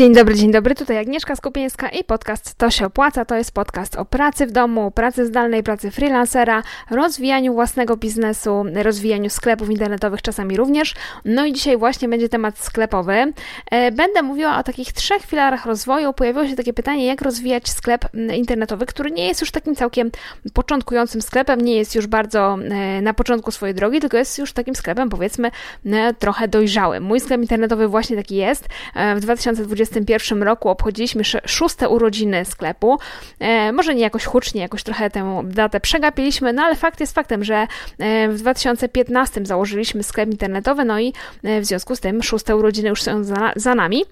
Dzień dobry, dzień dobry, tutaj Agnieszka Skupieńska i podcast To się opłaca. To jest podcast o pracy w domu, pracy zdalnej, pracy freelancera, rozwijaniu własnego biznesu, rozwijaniu sklepów internetowych czasami również. No i dzisiaj właśnie będzie temat sklepowy. E, będę mówiła o takich trzech filarach rozwoju. Pojawiło się takie pytanie, jak rozwijać sklep internetowy, który nie jest już takim całkiem początkującym sklepem, nie jest już bardzo e, na początku swojej drogi, tylko jest już takim sklepem powiedzmy e, trochę dojrzałym. Mój sklep internetowy właśnie taki jest. W 2020 2021 roku obchodziliśmy szóste urodziny sklepu. E, może nie jakoś hucznie, jakoś trochę tę datę przegapiliśmy, no ale fakt jest faktem, że e, w 2015 założyliśmy sklep internetowy, no i e, w związku z tym szóste urodziny już są za, za nami.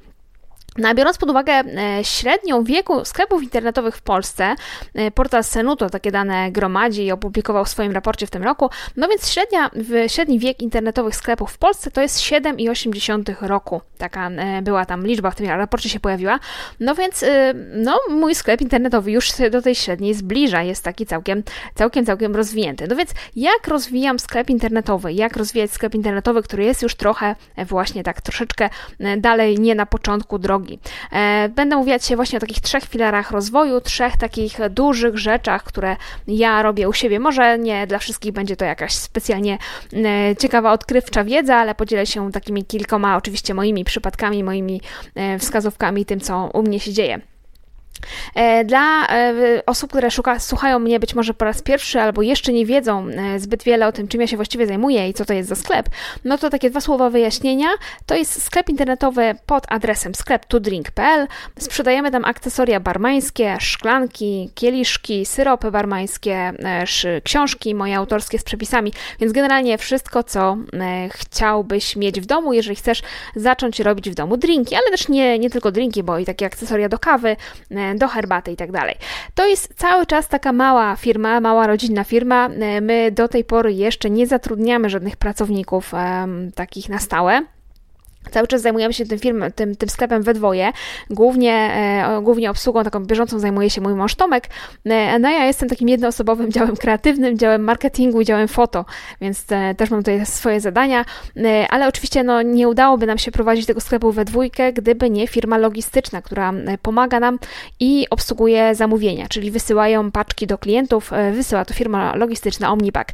No, biorąc pod uwagę e, średnią wieku sklepów internetowych w Polsce, e, portal Senuto takie dane gromadzi i opublikował w swoim raporcie w tym roku, no więc średnia, średni wiek internetowych sklepów w Polsce to jest 7,8 roku. Taka e, była tam liczba w tym raporcie się pojawiła. No więc no, mój sklep internetowy już do tej średniej zbliża, jest taki całkiem, całkiem, całkiem rozwinięty. No więc jak rozwijam sklep internetowy? Jak rozwijać sklep internetowy, który jest już trochę właśnie tak troszeczkę dalej, nie na początku drogi drogi. E, będę mówić się właśnie o takich trzech filarach rozwoju, trzech takich dużych rzeczach, które ja robię u siebie. Może nie dla wszystkich będzie to jakaś specjalnie e, ciekawa, odkrywcza wiedza, ale podzielę się takimi kilkoma oczywiście moimi przypadkami, moimi e, wskazówkami, tym co u mnie się dzieje. E, dla e, osób, które szuka, słuchają mnie być może po raz pierwszy albo jeszcze nie wiedzą e, zbyt wiele o tym, czym ja się właściwie zajmuję i co to jest za sklep, no to takie dwa słowa wyjaśnienia. To jest sklep internetowy pod adresem sklep2drink.pl. Sprzedajemy tam akcesoria barmańskie, szklanki, kieliszki, syropy barmańskie, książki moje autorskie z przepisami, więc generalnie wszystko, co chciałbyś mieć w domu, jeżeli chcesz zacząć robić w domu drinki, ale też nie, nie tylko drinki, bo i takie akcesoria do kawy, do herbaty i tak dalej. To jest cały czas taka mała firma, mała rodzinna firma. My do tej pory jeszcze nie zatrudniamy żadnych pracowników takich na stałe. Cały czas zajmujemy się tym, firm, tym, tym sklepem we dwoje. Głównie, e, głównie obsługą taką bieżącą zajmuje się mój mąż Tomek. E, no ja jestem takim jednoosobowym działem kreatywnym, działem marketingu działem foto, więc e, też mam tutaj swoje zadania, ale oczywiście no, nie udałoby nam się prowadzić tego sklepu we dwójkę, gdyby nie firma logistyczna, która pomaga nam i obsługuje zamówienia, czyli wysyłają paczki do klientów, wysyła to firma logistyczna Omnipack.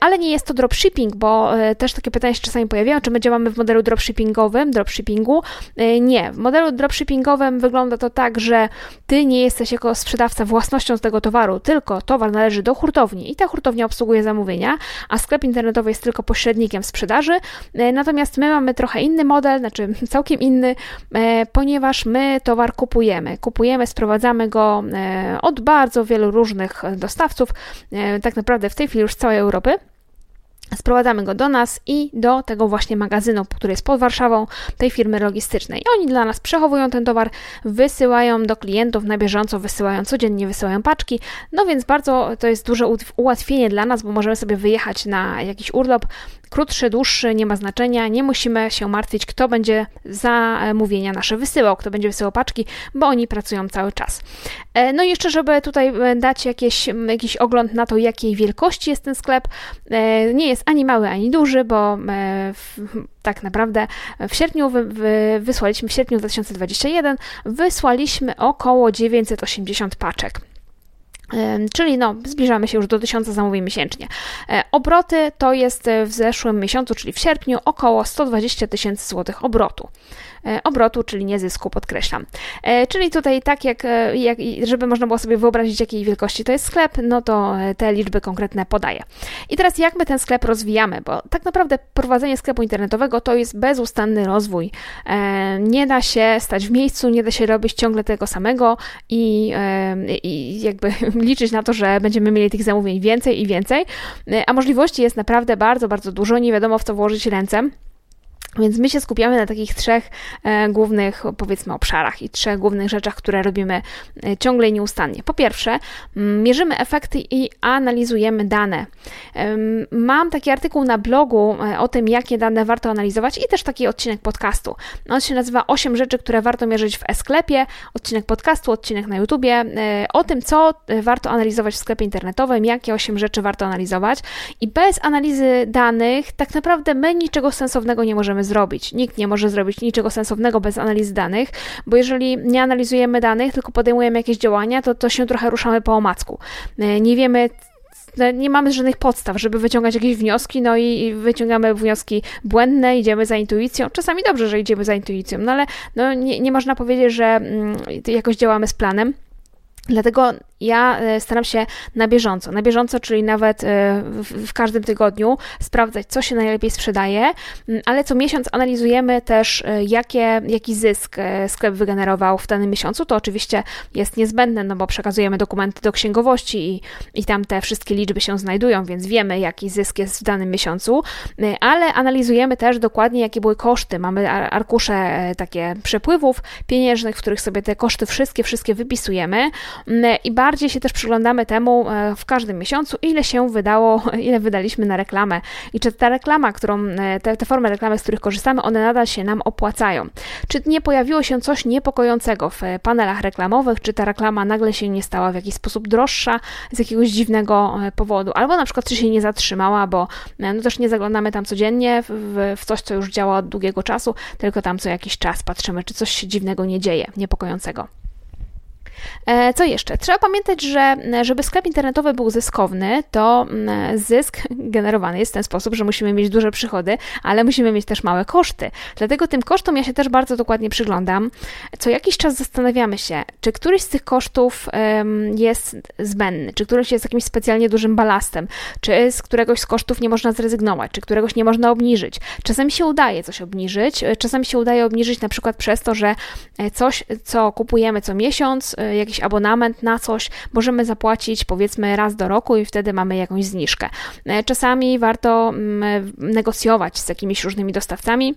Ale nie jest to dropshipping, bo też takie pytania się czasami pojawiają, czy my działamy w modelu dropshipping dropshippingowym, dropshippingu. E, nie, w modelu dropshippingowym wygląda to tak, że ty nie jesteś jako sprzedawca własnością tego towaru, tylko towar należy do hurtowni i ta hurtownia obsługuje zamówienia, a sklep internetowy jest tylko pośrednikiem sprzedaży. E, natomiast my mamy trochę inny model, znaczy całkiem inny, e, ponieważ my towar kupujemy. Kupujemy, sprowadzamy go od bardzo wielu różnych dostawców, tak naprawdę w tej chwili już z całej Europy. Sprowadzamy go do nas i do tego właśnie magazynu, który jest pod Warszawą, tej firmy logistycznej. Oni dla nas przechowują ten towar, wysyłają do klientów na bieżąco, wysyłają codziennie, wysyłają paczki. No więc bardzo to jest duże ułatwienie dla nas, bo możemy sobie wyjechać na jakiś urlop, krótszy, dłuższy, nie ma znaczenia. Nie musimy się martwić, kto będzie zamówienia nasze wysyłał, kto będzie wysyłał paczki, bo oni pracują cały czas. E, no i jeszcze, żeby tutaj e, dać jakieś, jakiś ogląd na to, jakiej wielkości jest ten sklep, e, nie jest ani mały, ani duży, bo tak naprawdę w sierpniu wy, wy, wysłaliśmy, w sierpniu 2021 wysłaliśmy około 980 paczek. Czyli no, zbliżamy się już do 1000 zamówień miesięcznie. E, obroty to jest w zeszłym miesiącu, czyli w sierpniu, około 120 tysięcy złotych obrotu. E, obrotu, czyli nie zysku, podkreślam. E, czyli tutaj tak jak, e, jak, żeby można było sobie wyobrazić, jakiej wielkości to jest sklep, no to te liczby konkretne podaję. I teraz jak my ten sklep rozwijamy, bo tak naprawdę prowadzenie sklepu internetowego to jest bezustanny rozwój. Nie da się stać w miejscu, nie da się robić ciągle tego samego i, i jakby liczyć na to, że będziemy mieli tych zamówień więcej i więcej, a możliwości jest naprawdę bardzo, bardzo dużo, nie wiadomo w co włożyć ręce. Więc my się skupiamy na takich trzech e, głównych, powiedzmy, obszarach i trzech głównych rzeczach, które robimy e, ciągle i nieustannie. Po pierwsze, mierzymy efekty i analizujemy dane. Mam taki artykuł na blogu e, o tym, jakie dane warto analizować i też taki odcinek podcastu. On się nazywa 8 rzeczy, które warto mierzyć w e-sklepie, odcinek podcastu, odcinek na YouTubie, o tym, co warto analizować w sklepie internetowym, jakie 8 rzeczy warto analizować i bez analizy danych tak naprawdę my niczego sensownego nie możemy możemy zrobić. Nikt nie może zrobić niczego sensownego bez analizy danych, bo jeżeli nie analizujemy danych, tylko podejmujemy jakieś działania, to, to się trochę ruszamy po omacku. E, nie wiemy, no, nie mamy żadnych podstaw, żeby wyciągać jakieś wnioski, no i wyciągamy wnioski błędne, idziemy za intuicją. Czasami dobrze, że idziemy za intuicją, no ale no, nie, nie można powiedzieć, że mm, jakoś działamy z planem. Dlatego ja e, staram się na bieżąco, na bieżąco, czyli nawet e, w, każdym tygodniu sprawdzać, co się najlepiej sprzedaje, ale co miesiąc analizujemy też, e, jakie, jaki zysk sklep wygenerował w danym miesiącu. To oczywiście jest niezbędne, no bo przekazujemy dokumenty do księgowości i, i tam te wszystkie liczby się znajdują, więc wiemy, jaki zysk jest w danym miesiącu, ale analizujemy też dokładnie, jakie były koszty. Mamy arkusze takie przepływów pieniężnych, w których sobie te koszty wszystkie, wszystkie wypisujemy i bardzo bardziej się też przyglądamy temu e, w każdym miesiącu, ile się wydało, ile wydaliśmy na reklamę i czy ta reklama, którą, e, te, te formy reklamy, z których korzystamy, one nadal się nam opłacają. Czy nie pojawiło się coś niepokojącego w e, panelach reklamowych, czy ta reklama nagle się nie stała w jakiś sposób droższa z jakiegoś dziwnego powodu, albo na przykład czy się nie zatrzymała, bo no też nie zaglądamy tam codziennie w, w coś, co już działa od długiego czasu, tylko tam co jakiś czas patrzymy, czy coś się dziwnego nie dzieje, niepokojącego. E, co jeszcze? Trzeba pamiętać, że żeby sklep internetowy był zyskowny, to zysk generowany jest w ten sposób, że musimy mieć duże przychody, ale musimy mieć też małe koszty. Dlatego tym kosztom ja się też bardzo dokładnie przyglądam. Co jakiś czas zastanawiamy się, czy któryś z tych kosztów jest zbędny, czy któryś jest jakimś specjalnie dużym balastem, czy z któregoś z kosztów nie można zrezygnować, czy któregoś nie można obniżyć. Czasami się udaje coś obniżyć, czasami się udaje obniżyć na przykład przez to, że e, coś, co kupujemy co miesiąc, e, jakiś abonament na coś, możemy zapłacić powiedzmy raz do roku i wtedy mamy jakąś zniżkę. E, czasami warto mm, negocjować z jakimiś różnymi dostawcami.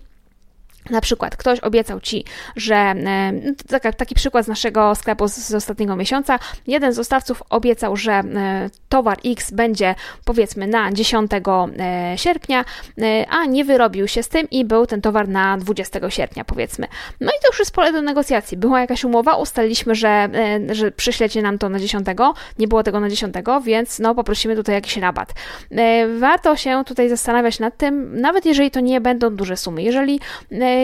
Na przykład ktoś obiecał ci, że e, taki przykład z naszego sklepu z, ostatniego miesiąca. Jeden z dostawców obiecał, że e, towar X będzie powiedzmy na 10 e, sierpnia, a nie wyrobił się z tym i był ten towar na 20 sierpnia powiedzmy. No i to już jest pole do negocjacji. Była jakaś umowa, ustaliliśmy, że, że przyślecie nam to na 10, nie było tego na 10, więc no poprosimy tutaj jakiś rabat. Warto się tutaj zastanawiać nad tym, nawet jeżeli to nie będą duże sumy. Jeżeli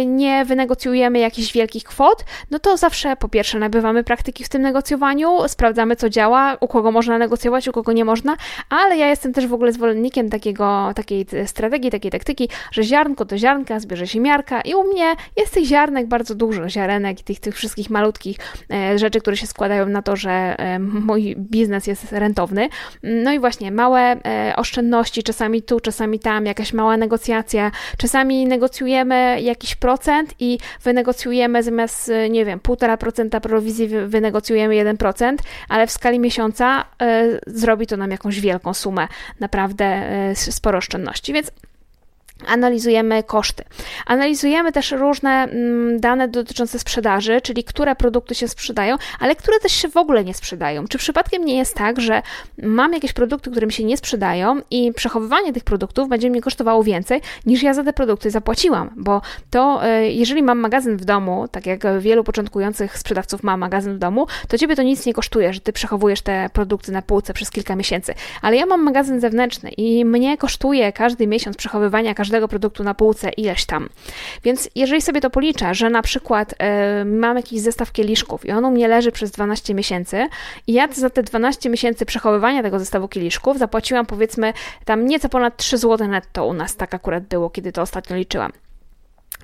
nie wynegocjujemy jakichś wielkich kwot, no to zawsze po pierwsze nabywamy praktyki w tym negocjowaniu, sprawdzamy co działa, u kogo można negocjować, u kogo nie można, ale ja jestem też w ogóle zwolennikiem takiego, takiej strategii, takiej taktyki, że ziarnko to ziarnka, zbierze się miarka i u mnie jest tych ziarnek bardzo dużo, ziarenek i tych, tych wszystkich malutkich e, rzeczy, które się składają na to, że e, mój biznes jest rentowny. No i właśnie małe e, oszczędności, czasami tu, czasami tam, jakaś mała negocjacja, czasami negocjujemy jakiś procent i wynegocjujemy zamiast, y, nie wiem, 1,5% prowizji wynegocjujemy 1%, ale w skali miesiąca y, zrobi to nam jakąś wielką sumę, naprawdę y, sporo oszczędności. Więc Analizujemy koszty. Analizujemy też różne mm, dane dotyczące sprzedaży, czyli które produkty się sprzedają, ale które też się w ogóle nie sprzedają. Czy przypadkiem nie jest tak, że mam jakieś produkty, które mi się nie sprzedają i przechowywanie tych produktów będzie mnie kosztowało więcej niż ja za te produkty zapłaciłam? Bo to, e, jeżeli mam magazyn w domu, tak jak wielu początkujących sprzedawców ma magazyn w domu, to ciebie to nic nie kosztuje, że ty przechowujesz te produkty na półce przez kilka miesięcy. Ale ja mam magazyn zewnętrzny i mnie kosztuje każdy miesiąc przechowywania każdego każdego produktu na półce ileś tam. Więc jeżeli sobie to policzę, że na przykład yy, mam jakiś zestaw kieliszków i on u mnie leży przez 12 miesięcy i ja za te 12 miesięcy przechowywania tego zestawu kieliszków zapłaciłam powiedzmy tam nieco ponad 3 zł netto u nas, tak akurat było, kiedy to ostatnio liczyłam.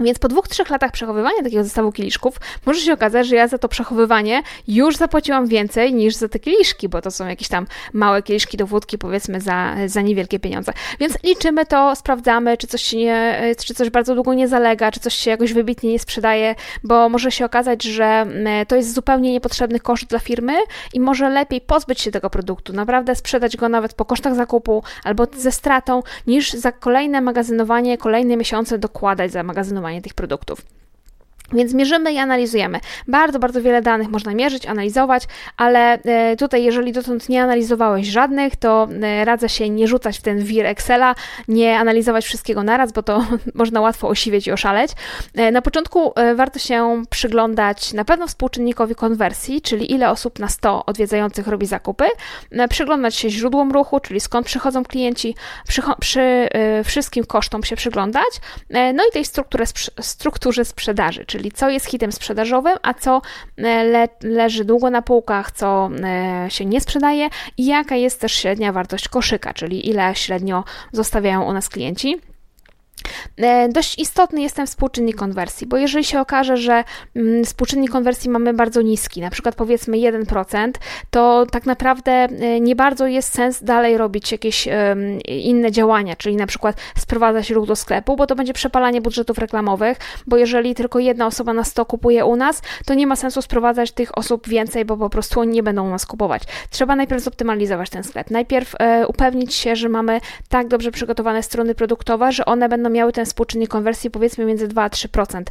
Więc po dwóch, trzech latach przechowywania takiego zestawu kieliszków może się okazać, że ja za to przechowywanie już zapłaciłam więcej niż za te kieliszki, bo to są jakieś tam małe kieliszki do wódki, powiedzmy, za, za niewielkie pieniądze. Więc liczymy to, sprawdzamy, czy coś, się nie, czy coś bardzo długo nie zalega, czy coś się jakoś wybitnie nie sprzedaje, bo może się okazać, że mm, to jest zupełnie niepotrzebny koszt dla firmy i może lepiej pozbyć się tego produktu, naprawdę sprzedać go nawet po kosztach zakupu albo ze stratą, niż za kolejne magazynowanie, kolejne miesiące dokładać za magazynowanie tych produktów. Więc mierzymy i analizujemy. Bardzo, bardzo wiele danych można mierzyć, analizować, ale e, tutaj, jeżeli dotąd nie analizowałeś żadnych, to e, radzę się nie rzucać w ten wir Excela, nie analizować wszystkiego naraz, bo to można łatwo osiwieć i oszaleć. E, na początku warto się przyglądać na pewno współczynnikowi konwersji, czyli ile osób na 100 odwiedzających robi zakupy, przyglądać się źródłom ruchu, czyli skąd przychodzą klienci, przy, przy wszystkim kosztom się przyglądać, no i tej strukturze, strukturze sprzedaży, czyli czyli co jest hitem sprzedażowym, a co e, le leży długo na półkach, co e, się nie sprzedaje i jaka jest też średnia wartość koszyka, czyli ile średnio zostawiają u nas klienci. E, dość istotny jest ten współczynnik konwersji, bo jeżeli się okaże, że mm, współczynnik konwersji mamy bardzo niski, na przykład powiedzmy 1%, to tak naprawdę e, nie bardzo jest sens dalej robić jakieś inne działania, czyli na przykład sprowadzać ruch do sklepu, bo to będzie przepalanie budżetów reklamowych, bo jeżeli tylko jedna osoba na 100 kupuje u nas, to nie ma sensu sprowadzać tych osób więcej, bo po prostu oni nie będą u nas kupować. Trzeba najpierw zoptymalizować ten sklep, najpierw e, upewnić się, że mamy tak dobrze przygotowane strony produktowe, że one będą miały ten współczynnik konwersji powiedzmy między 2 a 3%,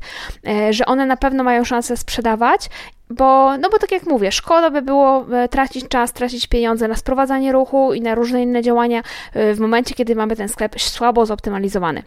e, że one na pewno mają szansę sprzedawać bo, no bo tak jak mówię, szkoda by było e, tracić czas, tracić pieniądze na sprowadzanie ruchu i na różne inne działania e, w momencie, kiedy mamy ten sklep słabo zoptymalizowany.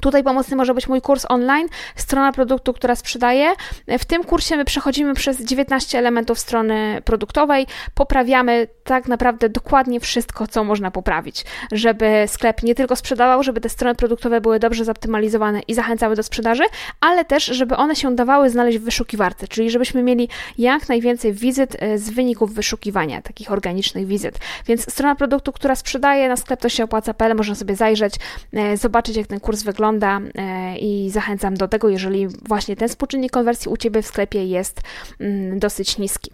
Tutaj pomocny może być mój kurs online, strona produktu, która sprzedaje. W tym kursie my przechodzimy przez 19 elementów strony produktowej, poprawiamy tak naprawdę dokładnie wszystko, co można poprawić, żeby sklep nie tylko sprzedawał, żeby te strony produktowe były dobrze zoptymalizowane i zachęcały do sprzedaży, ale też, żeby one się dawały znaleźć w wyszukiwarce, czyli żebyśmy mieli jak najwięcej wizyt e, z wyników wyszukiwania, takich organicznych wizyt. Więc strona produktu, która sprzedaje na sklep to się opłaca.pl, można sobie zajrzeć, e, zobaczyć, jak ten kurs wygląda wygląda e, i zachęcam do tego, jeżeli właśnie ten współczynnik konwersji u Ciebie w sklepie jest mm, dosyć niski.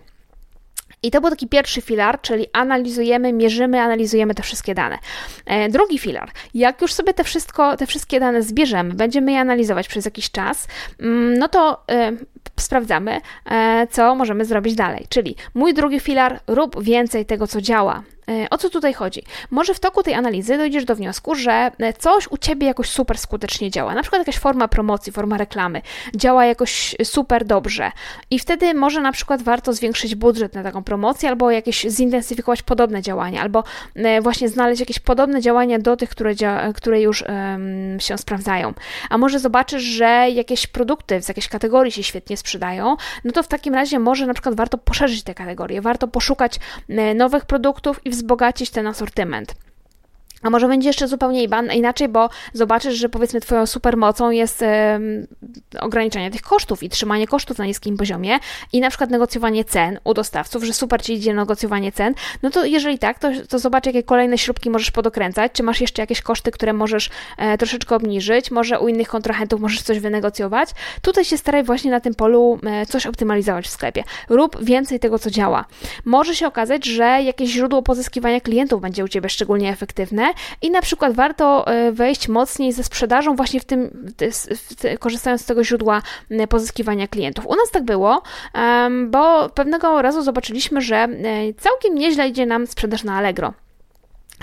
I to był taki pierwszy filar, czyli analizujemy, mierzymy, analizujemy te wszystkie dane. E, drugi filar, jak już sobie te, wszystko, te wszystkie dane zbierzemy, będziemy je analizować przez jakiś czas, mm, no to e, sprawdzamy, co możemy zrobić dalej. Czyli mój drugi filar, rób więcej tego, co działa. E, o co tutaj chodzi? Może w toku tej analizy dojdziesz do wniosku, że e, coś u ciebie jakoś super skutecznie działa. Na przykład jakaś forma promocji, forma reklamy działa jakoś super dobrze. I wtedy może na przykład warto zwiększyć budżet na taką promocję, albo jakieś zintensyfikować podobne działania, albo e, właśnie znaleźć jakieś podobne działania do tych, które, które już um, się sprawdzają. A może zobaczysz, że jakieś produkty z jakiejś kategorii się świetnie sprzedają, no to w takim razie może na przykład warto poszerzyć te kategorie, warto poszukać nowych produktów i wzbogacić ten asortyment. A może będzie jeszcze zupełnie inaczej, bo zobaczysz, że powiedzmy Twoją supermocą jest e, ograniczanie tych kosztów i trzymanie kosztów na niskim poziomie i na przykład negocjowanie cen u dostawców, że super Ci idzie negocjowanie cen, no to jeżeli tak, to, to zobacz, jakie kolejne śrubki możesz podokręcać, czy masz jeszcze jakieś koszty, które możesz e, troszeczkę obniżyć, może u innych kontrahentów możesz coś wynegocjować. Tutaj się staraj właśnie na tym polu e, coś optymalizować w sklepie. Rób więcej tego, co działa. Może się okazać, że jakieś źródło pozyskiwania klientów będzie u Ciebie szczególnie efektywne, i na przykład warto e, wejść mocniej ze sprzedażą właśnie w tym, korzystając z tego źródła pozyskiwania klientów. U nas tak było, bo pewnego razu zobaczyliśmy, że e, całkiem nieźle idzie nam sprzedaż na Allegro.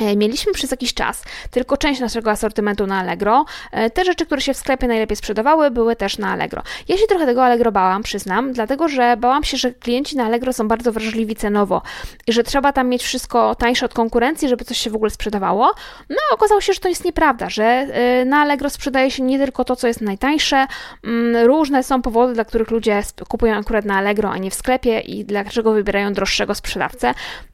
E, mieliśmy przez jakiś czas tylko część naszego asortymentu na Allegro. E, te rzeczy, które się w sklepie najlepiej sprzedawały, były też na Allegro. Ja się trochę tego Allegro bałam, przyznam, dlatego że bałam się, że klienci na Allegro są bardzo wrażliwi cenowo i że trzeba tam mieć wszystko tańsze od konkurencji, żeby coś się w ogóle sprzedawało. No, okazało się, że to jest nieprawda, że e, na Allegro sprzedaje się nie tylko to, co jest najtańsze. Mm, różne są powody, dla których ludzie kupują akurat na Allegro, a nie w sklepie i dlaczego wybierają droższego sprzedawcę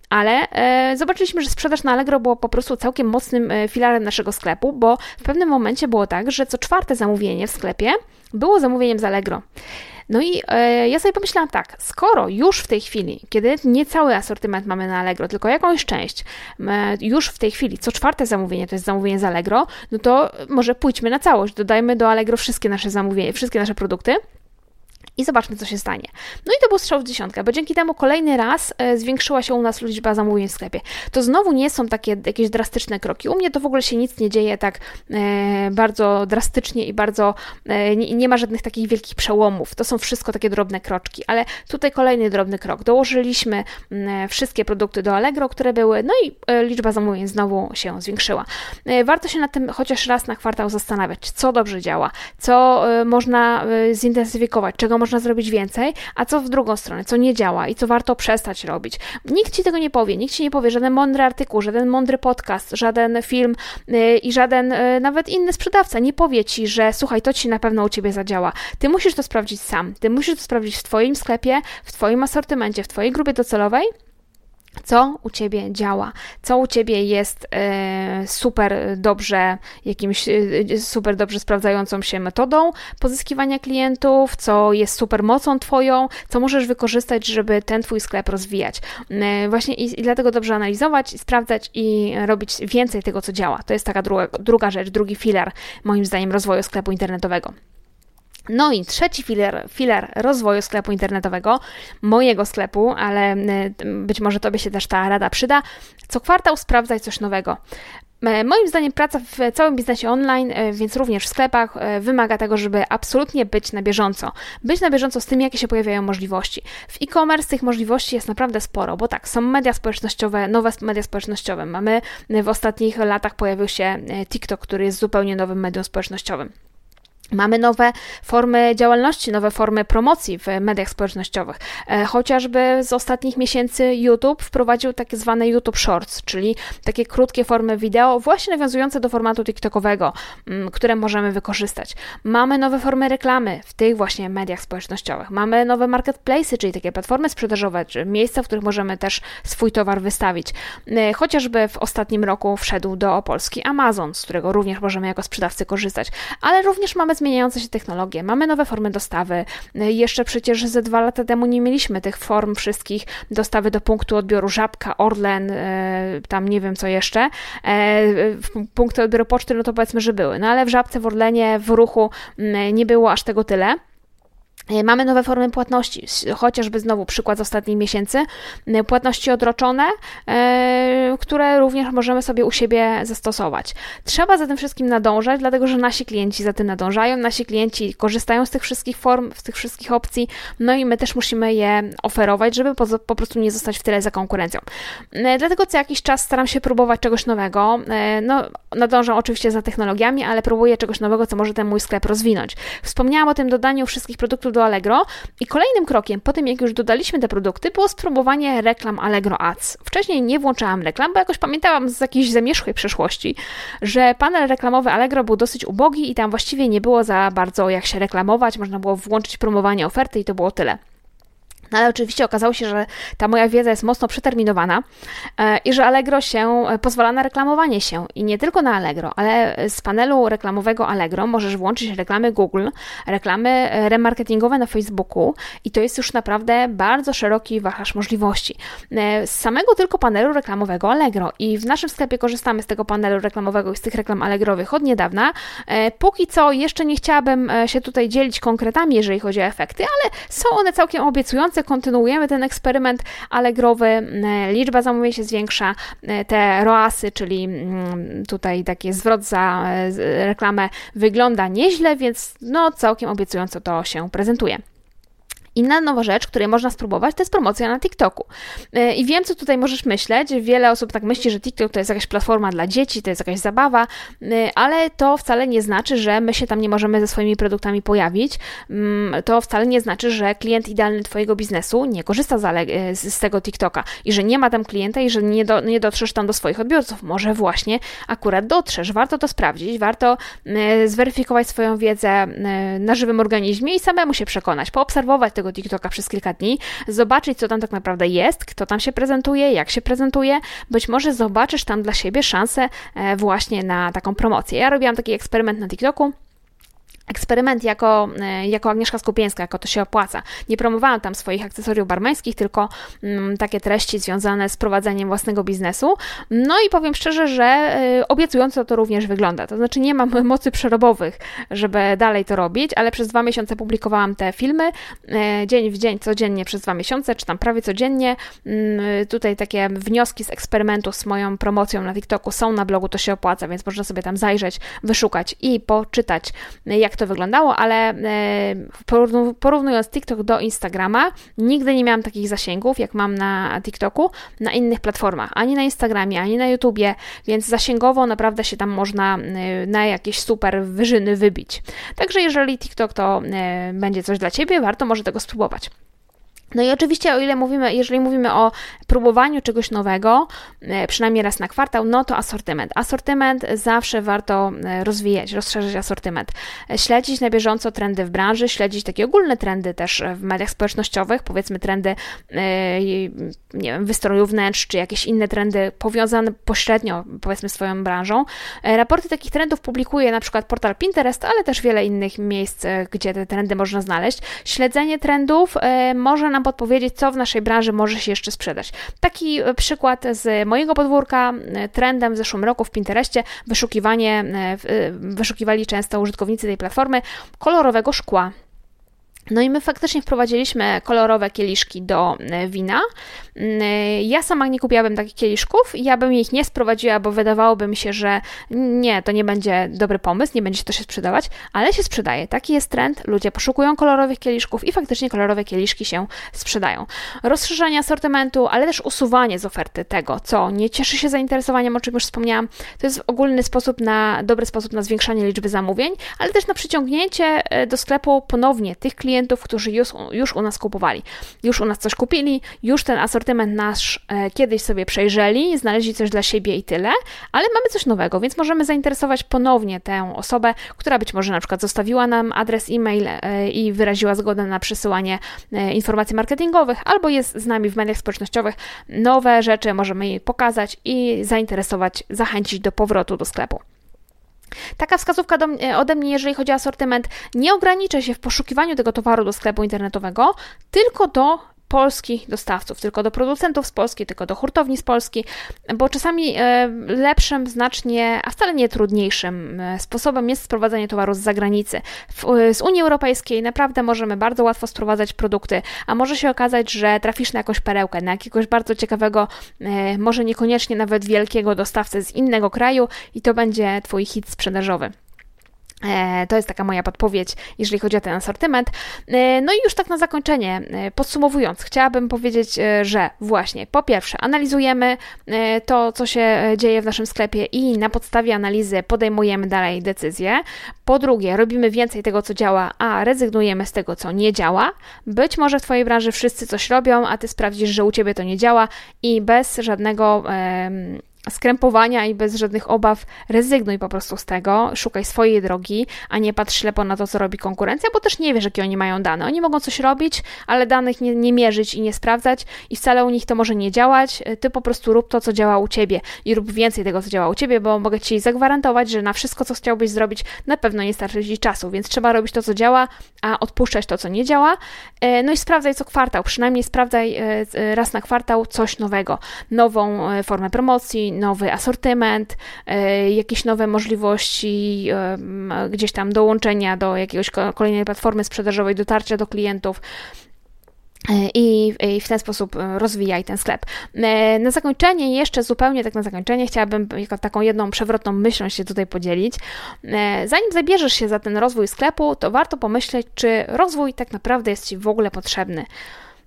ale e, zobaczyliśmy, że sprzedaż na Allegro było po prostu całkiem mocnym e, filarem naszego sklepu, bo w pewnym momencie było tak, że co czwarte zamówienie w sklepie było zamówieniem z Allegro. No i e, ja sobie pomyślałam tak, skoro już w tej chwili, kiedy nie cały asortyment mamy na Allegro, tylko jakąś część, e, już w tej chwili co czwarte zamówienie to jest zamówienie z Allegro, no to może pójdźmy na całość, dodajmy do Allegro wszystkie nasze zamówienia, wszystkie nasze produkty i zobaczmy, co się stanie. No i to był strzał w dziesiątkę, bo dzięki temu kolejny raz e, zwiększyła się u nas liczba zamówień w sklepie. To znowu nie są takie jakieś drastyczne kroki. U mnie to w ogóle się nic nie dzieje tak e, bardzo drastycznie i bardzo e, nie, nie, ma żadnych takich wielkich przełomów. To są wszystko takie drobne kroczki, ale tutaj kolejny drobny krok. Dołożyliśmy e, wszystkie produkty do Allegro, które były, no i e, liczba zamówień znowu się zwiększyła. E, warto się nad tym chociaż raz na kwartał zastanawiać, co dobrze działa, co można zintensyfikować, czego można można zrobić więcej, a co w drugą stronę, co nie działa i co warto przestać robić. Nikt ci tego nie powie, nikt ci nie powie, żaden mądry artykuł, żaden mądry podcast, żaden film yy, i żaden yy, nawet inny sprzedawca nie powie ci, że słuchaj, to ci na pewno u ciebie zadziała. Ty musisz to sprawdzić sam. Ty musisz to sprawdzić w twoim sklepie, w twoim asortymencie, w twojej grupie docelowej co u ciebie działa, co u ciebie jest e, super dobrze, jakimś e, super dobrze sprawdzającą się metodą pozyskiwania klientów, co jest super mocą twoją, co możesz wykorzystać, żeby ten twój sklep rozwijać. E, właśnie i, i, dlatego dobrze analizować, sprawdzać i robić więcej tego, co działa. To jest taka druga, druga rzecz, drugi filar, moim zdaniem, rozwoju sklepu internetowego. No i trzeci filar, filar rozwoju sklepu internetowego, mojego sklepu, ale e, być może Tobie się też ta rada przyda. Co kwartał sprawdzaj coś nowego. E, moim zdaniem praca w całym biznesie online, e, więc również w sklepach, wymaga tego, żeby absolutnie być na bieżąco. Być na bieżąco z tym, jakie się pojawiają możliwości. W e-commerce tych możliwości jest naprawdę sporo, bo tak, są media społecznościowe, nowe media społecznościowe. Mamy w ostatnich latach pojawił się TikTok, który jest zupełnie nowym medium społecznościowym. Mamy nowe formy działalności, nowe formy promocji w mediach społecznościowych. E, chociażby z ostatnich miesięcy YouTube wprowadził takie zwane YouTube Shorts, czyli takie krótkie formy wideo, właśnie nawiązujące do formatu TikTokowego, mm, które możemy wykorzystać. Mamy nowe formy reklamy w tych właśnie mediach społecznościowych. Mamy nowe marketplace, czyli takie platformy sprzedażowe, czy miejsca, w których możemy też swój towar wystawić. E, chociażby w ostatnim roku wszedł do Polski Amazon, z którego również możemy jako sprzedawcy korzystać, ale również mamy zmieniające się technologie, mamy nowe formy dostawy. Jeszcze przecież ze dwa lata temu nie mieliśmy tych form wszystkich dostawy do punktu odbioru Żabka, Orlen, e, tam nie wiem co jeszcze. E, punkty odbioru poczty, no to powiedzmy, że były. No ale w Żabce, w Orlenie, w ruchu nie było aż tego tyle. E, mamy nowe formy płatności, chociażby znowu przykład z ostatnich miesięcy, e, płatności odroczone, e, które również możemy sobie u siebie zastosować. Trzeba za tym wszystkim nadążać, dlatego że nasi klienci za tym nadążają, nasi klienci korzystają z tych wszystkich form, z tych wszystkich opcji, no i my też musimy je oferować, żeby po, po prostu nie zostać w tyle za konkurencją. Dlatego co jakiś czas staram się próbować czegoś nowego. No, nadążam oczywiście za technologiami, ale próbuję czegoś nowego, co może ten mój sklep rozwinąć. Wspomniałam o tym dodaniu wszystkich produktów do Allegro i kolejnym krokiem po tym, jak już dodaliśmy te produkty, było spróbowanie reklam Allegro Ads. Wcześniej nie włączałam reklam, bo jakoś pamiętałam z jakiejś zamierzchłej przeszłości, że panel reklamowy Allegro był dosyć ubogi i tam właściwie nie było za bardzo jak się reklamować, można było włączyć promowanie oferty i to było tyle. No ale oczywiście okazało się, że ta moja wiedza jest mocno przeterminowana e, i że Allegro się e, pozwala na reklamowanie się. I nie tylko na Allegro, ale z panelu reklamowego Allegro możesz włączyć reklamy Google, reklamy e, remarketingowe na Facebooku i to jest już naprawdę bardzo szeroki wachlarz możliwości. Z samego tylko panelu reklamowego Allegro i w naszym sklepie korzystamy z tego panelu reklamowego i z tych reklam Allegrowych od niedawna. Póki co jeszcze nie chciałabym się tutaj dzielić konkretami, jeżeli chodzi o efekty, ale są one całkiem obiecujące kontynuujemy ten eksperyment allegrowy, liczba zamówień się zwiększa, te ROASy, czyli tutaj taki zwrot za reklamę wygląda nieźle, więc no całkiem obiecująco to się prezentuje. Inna nowa rzecz, której można spróbować, to jest promocja na TikToku. E, I wiem, co tutaj możesz myśleć. Wiele osób tak myśli, że TikTok to jest jakaś platforma dla dzieci, to jest jakaś zabawa, e, ale to wcale nie znaczy, że my się tam nie możemy ze swoimi produktami pojawić. Mm, to wcale nie znaczy, że klient idealny Twojego biznesu nie korzysta e, z tego TikToka i że nie ma tam klienta i że nie, do, nie dotrzesz tam do swoich odbiorców. Może właśnie akurat dotrzesz. Warto to sprawdzić, warto zweryfikować swoją wiedzę na żywym organizmie i samemu się przekonać, poobserwować tego TikToka przez kilka dni, zobaczyć, co tam tak naprawdę jest, kto tam się prezentuje, jak się prezentuje. Być może zobaczysz tam dla siebie szansę e, właśnie na taką promocję. Ja robiłam taki eksperyment na TikToku. Eksperyment jako, e, jako Agnieszka Skupieńska, jako to się opłaca. Nie promowałam tam swoich akcesoriów barmeńskich, tylko mm, takie treści związane z prowadzeniem własnego biznesu. No i powiem szczerze, że y, obiecująco to również wygląda. To znaczy nie mam mocy przerobowych, żeby dalej to robić, ale przez dwa miesiące publikowałam te filmy, y, dzień w dzień, codziennie przez dwa miesiące, czy tam prawie codziennie. Y, tutaj takie wnioski z eksperymentu z moją promocją na TikToku są na blogu, to się opłaca, więc można sobie tam zajrzeć, wyszukać i poczytać, jak to wyglądało, ale e, porównując TikTok do Instagrama, nigdy nie miałam takich zasięgów, jak mam na TikToku, na innych platformach, ani na Instagramie, ani na YouTubie, więc zasięgowo naprawdę się tam można e, na jakieś super wyżyny wybić. Także jeżeli TikTok to e, będzie coś dla Ciebie, warto może tego spróbować. No i oczywiście, o ile mówimy, jeżeli mówimy o próbowaniu czegoś nowego, e, przynajmniej raz na kwartał, no to asortyment. Asortyment zawsze warto e, rozwijać, rozszerzać asortyment. E, śledzić na bieżąco trendy w branży, śledzić takie ogólne trendy też w mediach społecznościowych, powiedzmy trendy, nie wiem, wystrojów wnętrz, czy jakieś inne trendy powiązane pośrednio, powiedzmy, swoją branżą. Raporty takich trendów publikuje na przykład portal Pinterest, ale też wiele innych miejsc, gdzie te trendy można znaleźć. Śledzenie trendów może nam nam podpowiedzieć, co w naszej branży może się jeszcze sprzedać. Taki e, przykład z mojego podwórka, e, trendem w zeszłym roku w Pinterestie wyszukiwanie, e, wyszukiwali często użytkownicy tej platformy kolorowego szkła. No i my faktycznie wprowadziliśmy kolorowe kieliszki do e, wina. Mm, e, ja sama nie kupiłabym takich kieliszków, ja bym ich nie sprowadziła, bo wydawałoby mi się, że nie, to nie będzie dobry pomysł, nie będzie to się sprzedawać, ale się sprzedaje. Taki jest trend, ludzie poszukują kolorowych kieliszków i faktycznie kolorowe kieliszki się sprzedają. Rozszerzanie asortymentu, ale też usuwanie z oferty tego, co nie cieszy się zainteresowaniem, o czym już wspomniałam, to jest ogólny sposób na, dobry sposób na zwiększanie liczby zamówień, ale też na przyciągnięcie e, do sklepu ponownie tych klientów, klientów, którzy już, już u nas kupowali. Już u nas coś kupili, już ten asortyment nasz e, kiedyś sobie przejrzeli, znaleźli coś dla siebie i tyle, ale mamy coś nowego, więc możemy zainteresować ponownie tę osobę, która być może na przykład zostawiła nam adres e-mail e, i wyraziła zgodę na przesyłanie e, informacji marketingowych, albo jest z nami w mediach społecznościowych. Nowe rzeczy możemy jej pokazać i zainteresować, zachęcić do powrotu do sklepu. Taka wskazówka do, ode mnie, jeżeli chodzi o asortyment, nie ograniczę się w poszukiwaniu tego towaru do sklepu internetowego, tylko do polskich dostawców, tylko do producentów z Polski, tylko do hurtowni z Polski, bo czasami e, lepszym znacznie, a wcale nie trudniejszym e, sposobem jest sprowadzanie towaru z zagranicy. E, z Unii Europejskiej naprawdę możemy bardzo łatwo sprowadzać produkty, a może się okazać, że trafisz na jakąś perełkę, na jakiegoś bardzo ciekawego, może niekoniecznie nawet wielkiego dostawcę z innego kraju i to będzie Twój hit sprzedażowy. E, to jest taka moja podpowiedź, jeżeli chodzi o ten asortyment. E, no i już tak na zakończenie, e, podsumowując, chciałabym powiedzieć, że właśnie po pierwsze analizujemy to, co się dzieje w naszym sklepie i na podstawie analizy podejmujemy dalej decyzje. Po drugie, robimy więcej tego, co działa, a rezygnujemy z tego, co nie działa. Być może w Twojej branży wszyscy coś robią, a Ty sprawdzisz, że u Ciebie to nie działa i bez żadnego skrępowania i bez żadnych obaw rezygnuj po prostu z tego, szukaj swojej drogi, a nie patrz ślepo na to, co robi konkurencja, bo też nie wiesz, jakie oni mają dane. Oni mogą coś robić, ale danych nie, nie mierzyć i nie sprawdzać i wcale u nich to może nie działać. Ty po prostu rób to, co działa u Ciebie i rób więcej tego, co działa u Ciebie, bo mogę Ci zagwarantować, że na wszystko, co chciałbyś zrobić, na pewno nie starczy Ci czasu, więc trzeba robić to, co działa, a odpuszczać to, co nie działa. E, no i sprawdzaj co kwartał, przynajmniej sprawdzaj e, raz na kwartał coś nowego, nową e, formę promocji, nowy asortyment, e, jakieś nowe możliwości e, gdzieś tam dołączenia do jakiegoś kolejnej platformy sprzedażowej, dotarcia do klientów. E, I, w ten sposób rozwijaj ten sklep. Na zakończenie, jeszcze zupełnie tak na zakończenie, chciałabym jako taką jedną przewrotną myślą się tutaj podzielić. Zanim zabierzesz się za ten rozwój sklepu, to warto pomyśleć, czy rozwój tak naprawdę jest Ci w ogóle potrzebny.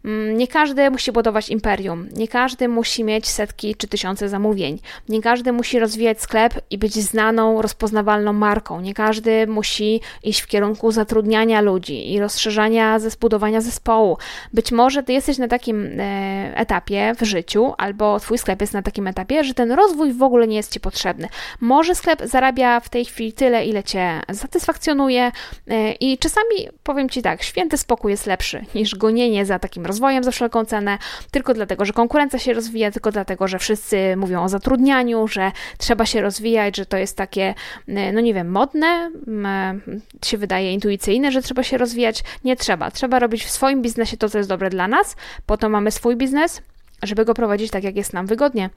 Mm, nie każdy musi budować imperium, nie każdy musi mieć setki czy tysiące zamówień, nie każdy musi rozwijać sklep i być znaną, rozpoznawalną marką, nie każdy musi iść w kierunku zatrudniania ludzi i rozszerzania zbudowania zespołu. Być może ty jesteś na takim e, etapie w życiu, albo twój sklep jest na takim etapie, że ten rozwój w ogóle nie jest ci potrzebny. Może sklep zarabia w tej chwili tyle, ile cię satysfakcjonuje e, i czasami powiem ci tak, święty spokój jest lepszy niż gonienie za takim rozwojem rozwojem za wszelką cenę, tylko dlatego, że konkurencja się rozwija, tylko dlatego, że wszyscy mówią o zatrudnianiu, że trzeba się rozwijać, że to jest takie, no nie wiem, modne, się wydaje intuicyjne, że trzeba się rozwijać. Nie trzeba. Trzeba robić w swoim biznesie to, co jest dobre dla nas, po to mamy swój biznes, żeby go prowadzić tak, jak jest nam wygodnie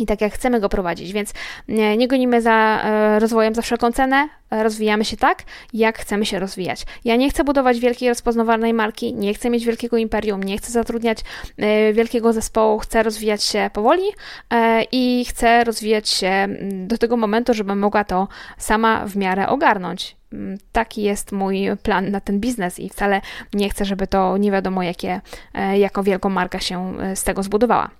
i tak jak chcemy go prowadzić, więc nie, nie gonimy za e, rozwojem za wszelką cenę, rozwijamy się tak, jak chcemy się rozwijać. Ja nie chcę budować wielkiej, rozpoznawalnej marki, nie chcę mieć wielkiego imperium, nie chcę zatrudniać e, wielkiego zespołu, chcę rozwijać się powoli e, i chcę rozwijać się do tego momentu, żebym mogła to sama w miarę ogarnąć. Taki jest mój plan na ten biznes i wcale nie chcę, żeby to nie wiadomo jakie, jako wielką marka się z tego zbudowała.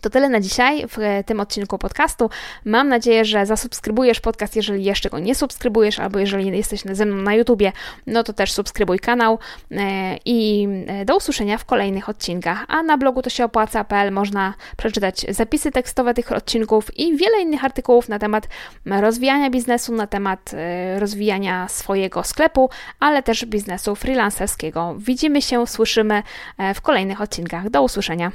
To tyle na dzisiaj w tym odcinku podcastu. Mam nadzieję, że zasubskrybujesz podcast, jeżeli jeszcze go nie subskrybujesz, albo jeżeli jesteś ze mną na YouTubie, no to też subskrybuj kanał e, i e, do usłyszenia w kolejnych odcinkach. A na blogu to się opłaca.pl można przeczytać zapisy tekstowe tych odcinków i wiele innych artykułów na temat rozwijania biznesu, na temat e, rozwijania swojego sklepu, ale też biznesu freelancerskiego. Widzimy się, słyszymy w kolejnych odcinkach. Do usłyszenia.